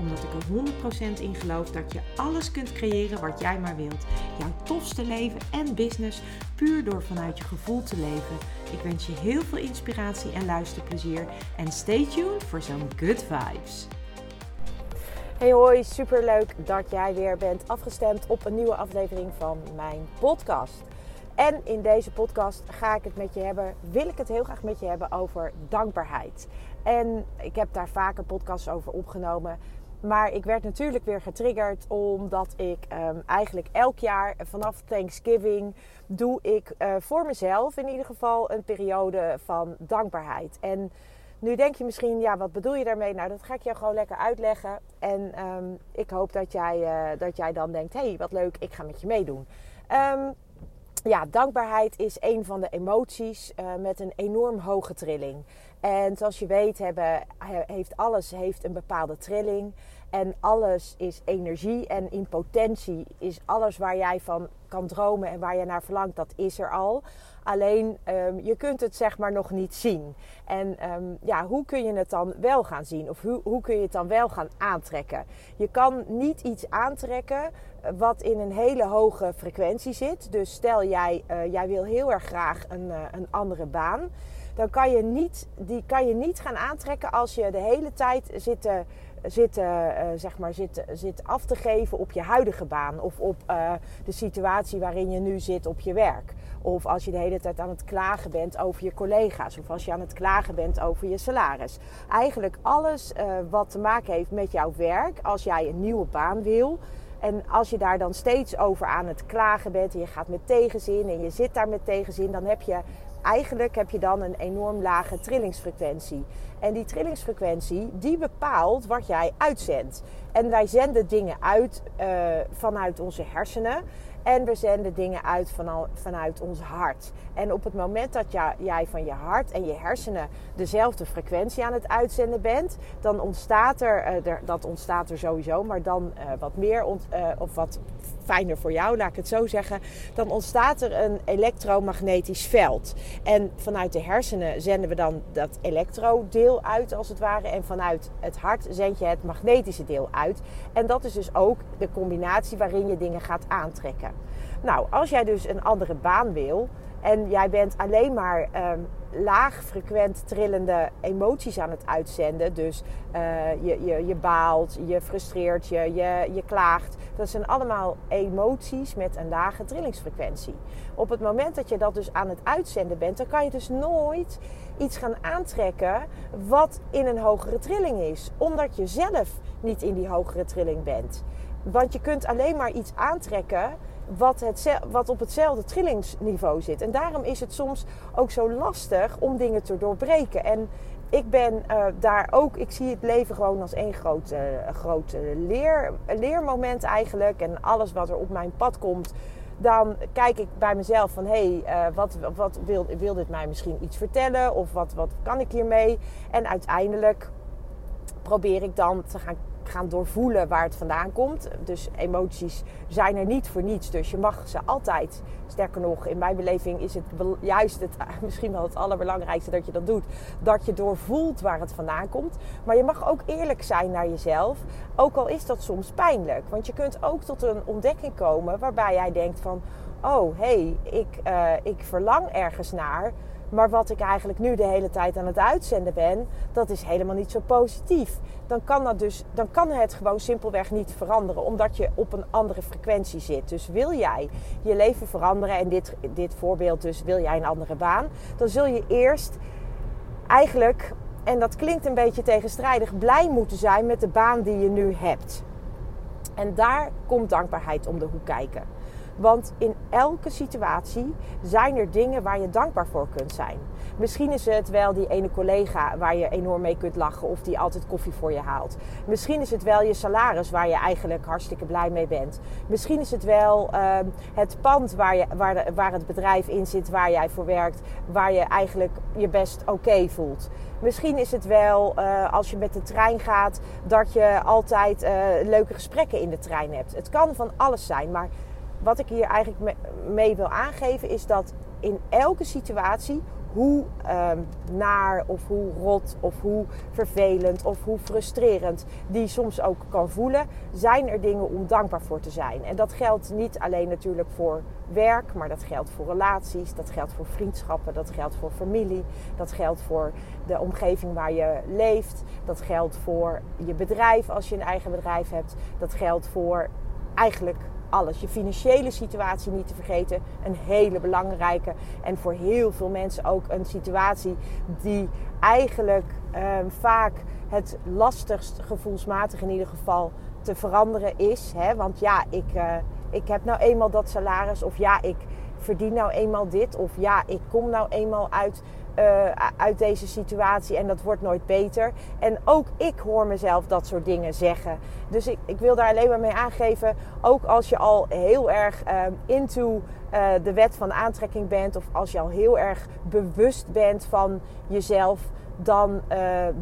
Omdat ik er 100% in geloof dat je alles kunt creëren wat jij maar wilt. Jouw tofste leven en business puur door vanuit je gevoel te leven. Ik wens je heel veel inspiratie en luisterplezier. En stay tuned voor zo'n good vibes. Hey hoi, super leuk dat jij weer bent afgestemd op een nieuwe aflevering van mijn podcast. En in deze podcast ga ik het met je hebben, wil ik het heel graag met je hebben over dankbaarheid. En ik heb daar vaker podcasts over opgenomen. Maar ik werd natuurlijk weer getriggerd omdat ik um, eigenlijk elk jaar vanaf Thanksgiving doe ik uh, voor mezelf in ieder geval een periode van dankbaarheid. En nu denk je misschien, ja, wat bedoel je daarmee? Nou, dat ga ik jou gewoon lekker uitleggen. En um, ik hoop dat jij, uh, dat jij dan denkt, hé, hey, wat leuk, ik ga met je meedoen. Um, ja, dankbaarheid is een van de emoties uh, met een enorm hoge trilling. En zoals je weet hebben, heeft alles heeft een bepaalde trilling. En alles is energie. En in potentie is alles waar jij van kan dromen en waar je naar verlangt, dat is er al. Alleen um, je kunt het zeg maar nog niet zien. En um, ja, hoe kun je het dan wel gaan zien? Of hoe, hoe kun je het dan wel gaan aantrekken? Je kan niet iets aantrekken wat in een hele hoge frequentie zit. Dus stel jij, uh, jij wil heel erg graag een, uh, een andere baan dan kan je niet, die kan je niet gaan aantrekken als je de hele tijd zit, uh, zit, uh, zeg maar, zit, zit af te geven op je huidige baan of op uh, de situatie waarin je nu zit op je werk. Of als je de hele tijd aan het klagen bent over je collega's. Of als je aan het klagen bent over je salaris. Eigenlijk alles uh, wat te maken heeft met jouw werk. Als jij een nieuwe baan wil. En als je daar dan steeds over aan het klagen bent. En je gaat met tegenzin. En je zit daar met tegenzin. Dan heb je eigenlijk heb je dan een enorm lage trillingsfrequentie. En die trillingsfrequentie die bepaalt wat jij uitzendt. En wij zenden dingen uit uh, vanuit onze hersenen. En we zenden dingen uit vanuit ons hart. En op het moment dat jij van je hart en je hersenen dezelfde frequentie aan het uitzenden bent, dan ontstaat er, dat ontstaat er sowieso, maar dan wat meer of wat fijner voor jou, laat ik het zo zeggen, dan ontstaat er een elektromagnetisch veld. En vanuit de hersenen zenden we dan dat elektrodeel uit, als het ware. En vanuit het hart zend je het magnetische deel uit. En dat is dus ook de combinatie waarin je dingen gaat aantrekken. Nou, als jij dus een andere baan wil en jij bent alleen maar um, laag frequent trillende emoties aan het uitzenden. Dus uh, je, je, je baalt, je frustreert je, je, je klaagt. Dat zijn allemaal emoties met een lage trillingsfrequentie. Op het moment dat je dat dus aan het uitzenden bent, dan kan je dus nooit iets gaan aantrekken wat in een hogere trilling is. Omdat je zelf niet in die hogere trilling bent. Want je kunt alleen maar iets aantrekken wat, het, wat op hetzelfde trillingsniveau zit. En daarom is het soms ook zo lastig om dingen te doorbreken. En ik ben uh, daar ook, ik zie het leven gewoon als één groot, uh, leer, leermoment eigenlijk. En alles wat er op mijn pad komt, dan kijk ik bij mezelf van hé, hey, wat, wat wil, wil dit mij misschien iets vertellen? Of wat, wat kan ik hiermee? En uiteindelijk probeer ik dan te gaan gaan doorvoelen waar het vandaan komt. Dus emoties zijn er niet voor niets. Dus je mag ze altijd, sterker nog, in mijn beleving is het juist het, misschien wel het allerbelangrijkste dat je dat doet. Dat je doorvoelt waar het vandaan komt. Maar je mag ook eerlijk zijn naar jezelf. Ook al is dat soms pijnlijk. Want je kunt ook tot een ontdekking komen waarbij jij denkt van... Oh, hé, hey, ik, uh, ik verlang ergens naar maar wat ik eigenlijk nu de hele tijd aan het uitzenden ben, dat is helemaal niet zo positief. Dan kan, dat dus, dan kan het gewoon simpelweg niet veranderen, omdat je op een andere frequentie zit. Dus wil jij je leven veranderen, en dit, dit voorbeeld dus, wil jij een andere baan, dan zul je eerst eigenlijk, en dat klinkt een beetje tegenstrijdig, blij moeten zijn met de baan die je nu hebt. En daar komt dankbaarheid om de hoek kijken. Want in elke situatie zijn er dingen waar je dankbaar voor kunt zijn. Misschien is het wel die ene collega waar je enorm mee kunt lachen of die altijd koffie voor je haalt. Misschien is het wel je salaris waar je eigenlijk hartstikke blij mee bent. Misschien is het wel ehm, het pand waar, je, waar, waar het bedrijf in zit waar jij voor werkt, waar je eigenlijk je best oké voelt. Misschien is het wel uh, als je met de trein gaat dat je altijd uh, leuke gesprekken in de trein hebt. Het kan van alles zijn, maar wat ik hier eigenlijk mee wil aangeven is dat in elke situatie, hoe um, naar of hoe rot of hoe vervelend of hoe frustrerend die soms ook kan voelen, zijn er dingen om dankbaar voor te zijn. En dat geldt niet alleen natuurlijk voor werk, maar dat geldt voor relaties, dat geldt voor vriendschappen, dat geldt voor familie, dat geldt voor de omgeving waar je leeft, dat geldt voor je bedrijf als je een eigen bedrijf hebt, dat geldt voor eigenlijk alles. Je financiële situatie niet te vergeten. Een hele belangrijke. En voor heel veel mensen ook een situatie die eigenlijk ehm, vaak het lastigst, gevoelsmatig in ieder geval, te veranderen is. Hè? Want ja, ik, uh, ik heb nou eenmaal dat salaris. Of ja, ik verdien nou eenmaal dit. Of ja, ik kom nou eenmaal uit uh, uit deze situatie en dat wordt nooit beter. En ook ik hoor mezelf dat soort dingen zeggen. Dus ik, ik wil daar alleen maar mee aangeven, ook als je al heel erg uh, into uh, de wet van aantrekking bent, of als je al heel erg bewust bent van jezelf, dan,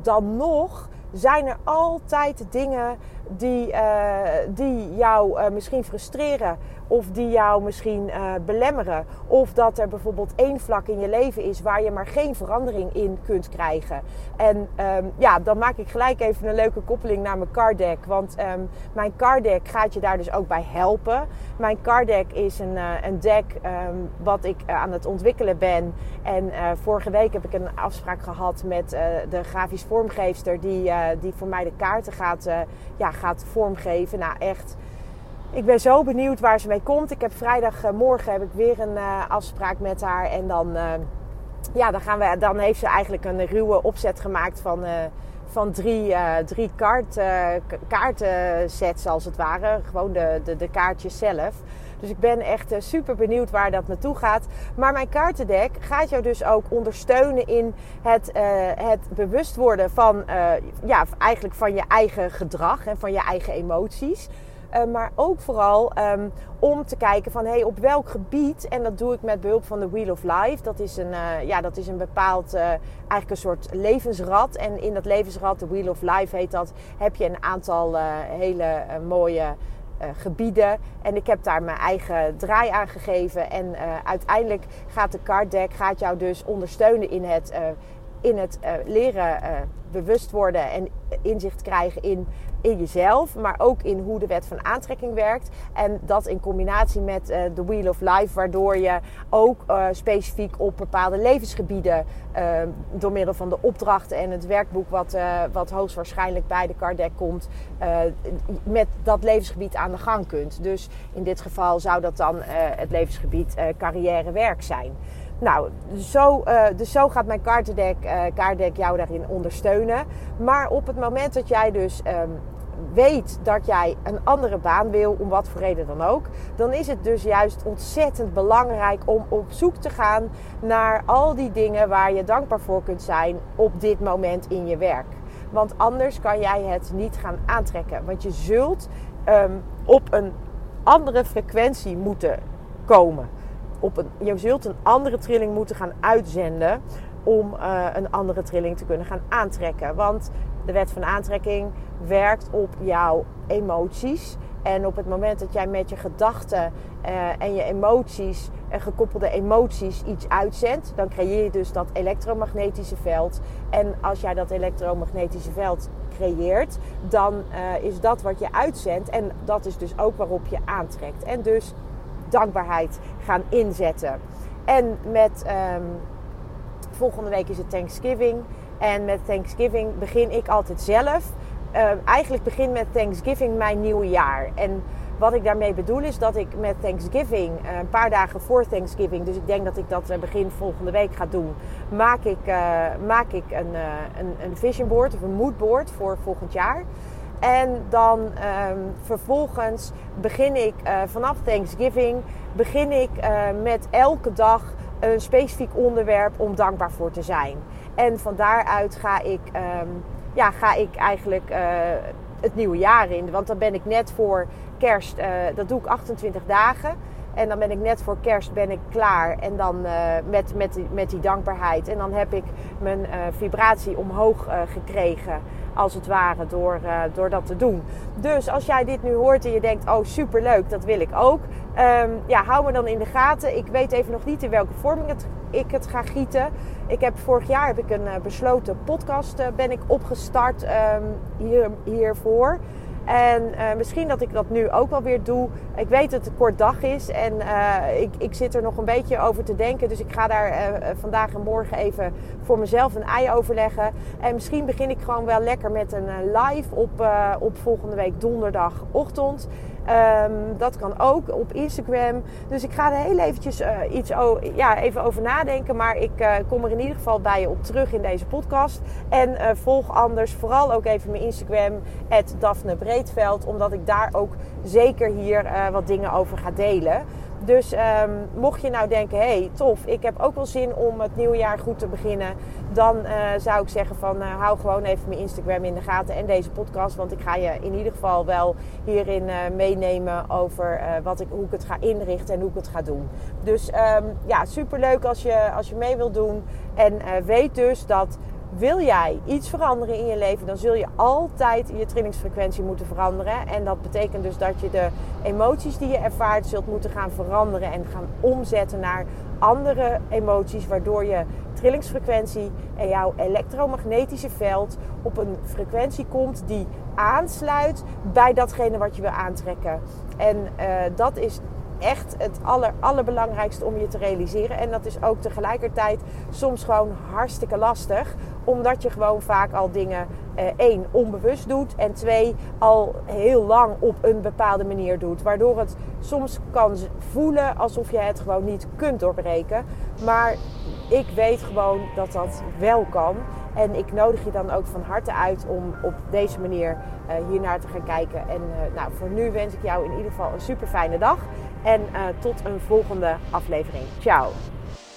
dan nog zijn er altijd dingen die, uh, die jou uh, misschien frustreren of die jou misschien uh, belemmeren. Of dat er bijvoorbeeld één vlak in je leven is waar je maar geen verandering in kunt krijgen. En um, ja, dan maak ik gelijk even een leuke koppeling naar mijn card deck. Want um, mijn card deck gaat je daar dus ook bij helpen. Mijn card deck is een, een deck um, wat ik aan het ontwikkelen ben. En vorige week heb ik een afspraak gehad met de grafisch vormgeefster die, die voor mij de kaarten gaat, ja, gaat vormgeven. Nou, echt. Ik ben zo benieuwd waar ze mee komt. Ik heb vrijdagmorgen heb ik weer een uh, afspraak met haar. En dan, uh, ja, dan, gaan we, dan heeft ze eigenlijk een ruwe opzet gemaakt van, uh, van drie, drie kaart, kaartensets als het ware. Gewoon de, de, de kaartjes zelf. Dus ik ben echt super benieuwd waar dat naartoe gaat. Maar mijn kaartendek gaat jou dus ook ondersteunen in het, het bewust worden van, ja, eigenlijk van je eigen gedrag en van je eigen emoties. Uh, maar ook vooral um, om te kijken van hey, op welk gebied, en dat doe ik met behulp van de Wheel of Life. Dat is een, uh, ja, dat is een bepaald, uh, eigenlijk een soort levensrad. En in dat levensrad, de Wheel of Life heet dat, heb je een aantal hele mooie gebieden. En ik heb daar mijn eigen draai aan gegeven. En uiteindelijk gaat de card deck gaat jou dus ondersteunen in het, in het leren bewust worden en inzicht krijgen in, in jezelf, maar ook in hoe de wet van aantrekking werkt. En dat in combinatie met uh, de Wheel of Life, waardoor je ook uh, specifiek op bepaalde levensgebieden uh, door middel van de opdrachten en het werkboek, wat, wat hoogstwaarschijnlijk bij de card deck komt, met dat levensgebied aan de gang kunt. Dus in dit geval zou dat dan het levensgebied carrière-werk zijn. Nou, zo, uh, dus zo gaat mijn uh, kaartendek jou daarin ondersteunen. Maar op het moment dat jij dus um, weet dat jij een andere baan wil, om wat voor reden dan ook, dan is het dus juist ontzettend belangrijk om op zoek te gaan naar al die dingen waar je dankbaar voor kunt zijn op dit moment in je werk. Want anders kan jij het niet gaan aantrekken. Want je zult um, op een andere frequentie moeten komen op een, je zult een andere trilling moeten gaan uitzenden om uh, een andere trilling te kunnen gaan aantrekken. Want de wet van aantrekking werkt op jouw emoties. En op het moment dat jij met je gedachten uh, en je emoties en gekoppelde emoties iets uitzendt, dan creëer je dus dat elektromagnetische veld. En als jij dat elektromagnetische veld creëert, dan uh, is dat wat je uitzendt. En dat is dus ook waarop je aantrekt. En dus dankbaarheid gaan inzetten. En met um, volgende week is het Thanksgiving. En met Thanksgiving begin ik altijd zelf. Uh, eigenlijk begin met Thanksgiving mijn nieuwe jaar. En wat ik daarmee bedoel is dat ik met Thanksgiving, uh, een paar dagen voor Thanksgiving, dus ik denk dat ik dat uh, begin volgende week ga doen, maak ik, uh, maak ik een, een, een vision board of een moodboard voor volgend jaar. En dan ehm, vervolgens begin ik uh, vanaf Thanksgiving begin ik uh, met elke dag een specifiek onderwerp om dankbaar voor te zijn. En van daaruit ga ik, um, ja, ga ik eigenlijk uh, het nieuwe jaar in. Want dan ben ik net voor kerst, dat doe ik 28 dagen. En dan ben ik net voor kerst ben ik klaar. En dan uh, met, met, met die dankbaarheid. En dan heb ik mijn uh, vibratie omhoog uh, gekregen. Als het ware door, door dat te doen. Dus als jij dit nu hoort en je denkt: oh superleuk, dat wil ik ook. Um, ja, hou me dan in de gaten. Ik weet even nog niet in welke vorm ik het, ga gieten. Ik heb vorig jaar heb ik een besloten podcast ben ik opgestart um, hier, hiervoor. En uh, misschien dat ik dat nu ook wel weer doe. Ik weet dat het een kort dag is en uh, ik, ik zit er nog een beetje over te denken. Dus ik ga daar uh, vandaag en morgen even voor mezelf een ei overleggen. En misschien begin ik gewoon wel lekker met een live op, op volgende week donderdagochtend. Um, dat kan ook op Instagram. Dus ik ga er heel eventjes uh, iets ja, even over nadenken. Maar ik uh, kom er in ieder geval bij je op terug in deze podcast. En uh, volg anders vooral ook even mijn Instagram, Daphne Breedveld. Omdat ik daar ook zeker hier wat dingen over ga delen. Dus um, mocht je nou denken, hey tof, ik heb ook wel zin om het nieuwe jaar goed te beginnen. Dan uh, zou ik zeggen van uh, hou gewoon even mijn Instagram in de gaten en deze podcast. Want ik ga je in ieder geval wel hierin uh, meenemen over wat ik, hoe ik het ga inrichten en hoe ik het ga doen. Dus um, ja, superleuk als je, als je mee wilt doen. En weet dus dat wil jij iets veranderen in je leven, dan zul je altijd je trillingsfrequentie moeten veranderen. En dat betekent dus dat je de emoties die je ervaart zult moeten gaan veranderen en gaan omzetten naar andere emoties, waardoor je trillingsfrequentie en jouw elektromagnetische veld op een frequentie komt die aansluit bij datgene wat je wil aantrekken. En uh, dat is echt het aller, allerbelangrijkste om je te realiseren. En dat is ook tegelijkertijd soms gewoon hartstikke lastig. Omdat je gewoon vaak al dingen, eh, één, onbewust doet. En twee, al heel lang op een bepaalde manier doet. Waardoor het soms kan voelen alsof je het gewoon niet kunt doorbreken. Maar ik weet gewoon dat dat wel kan. En ik nodig je dan ook van harte uit om op deze manier uh, hiernaar te gaan kijken. En uh, nou, voor nu wens ik jou in ieder geval een super fijne dag. En uh, tot een volgende aflevering. Ciao.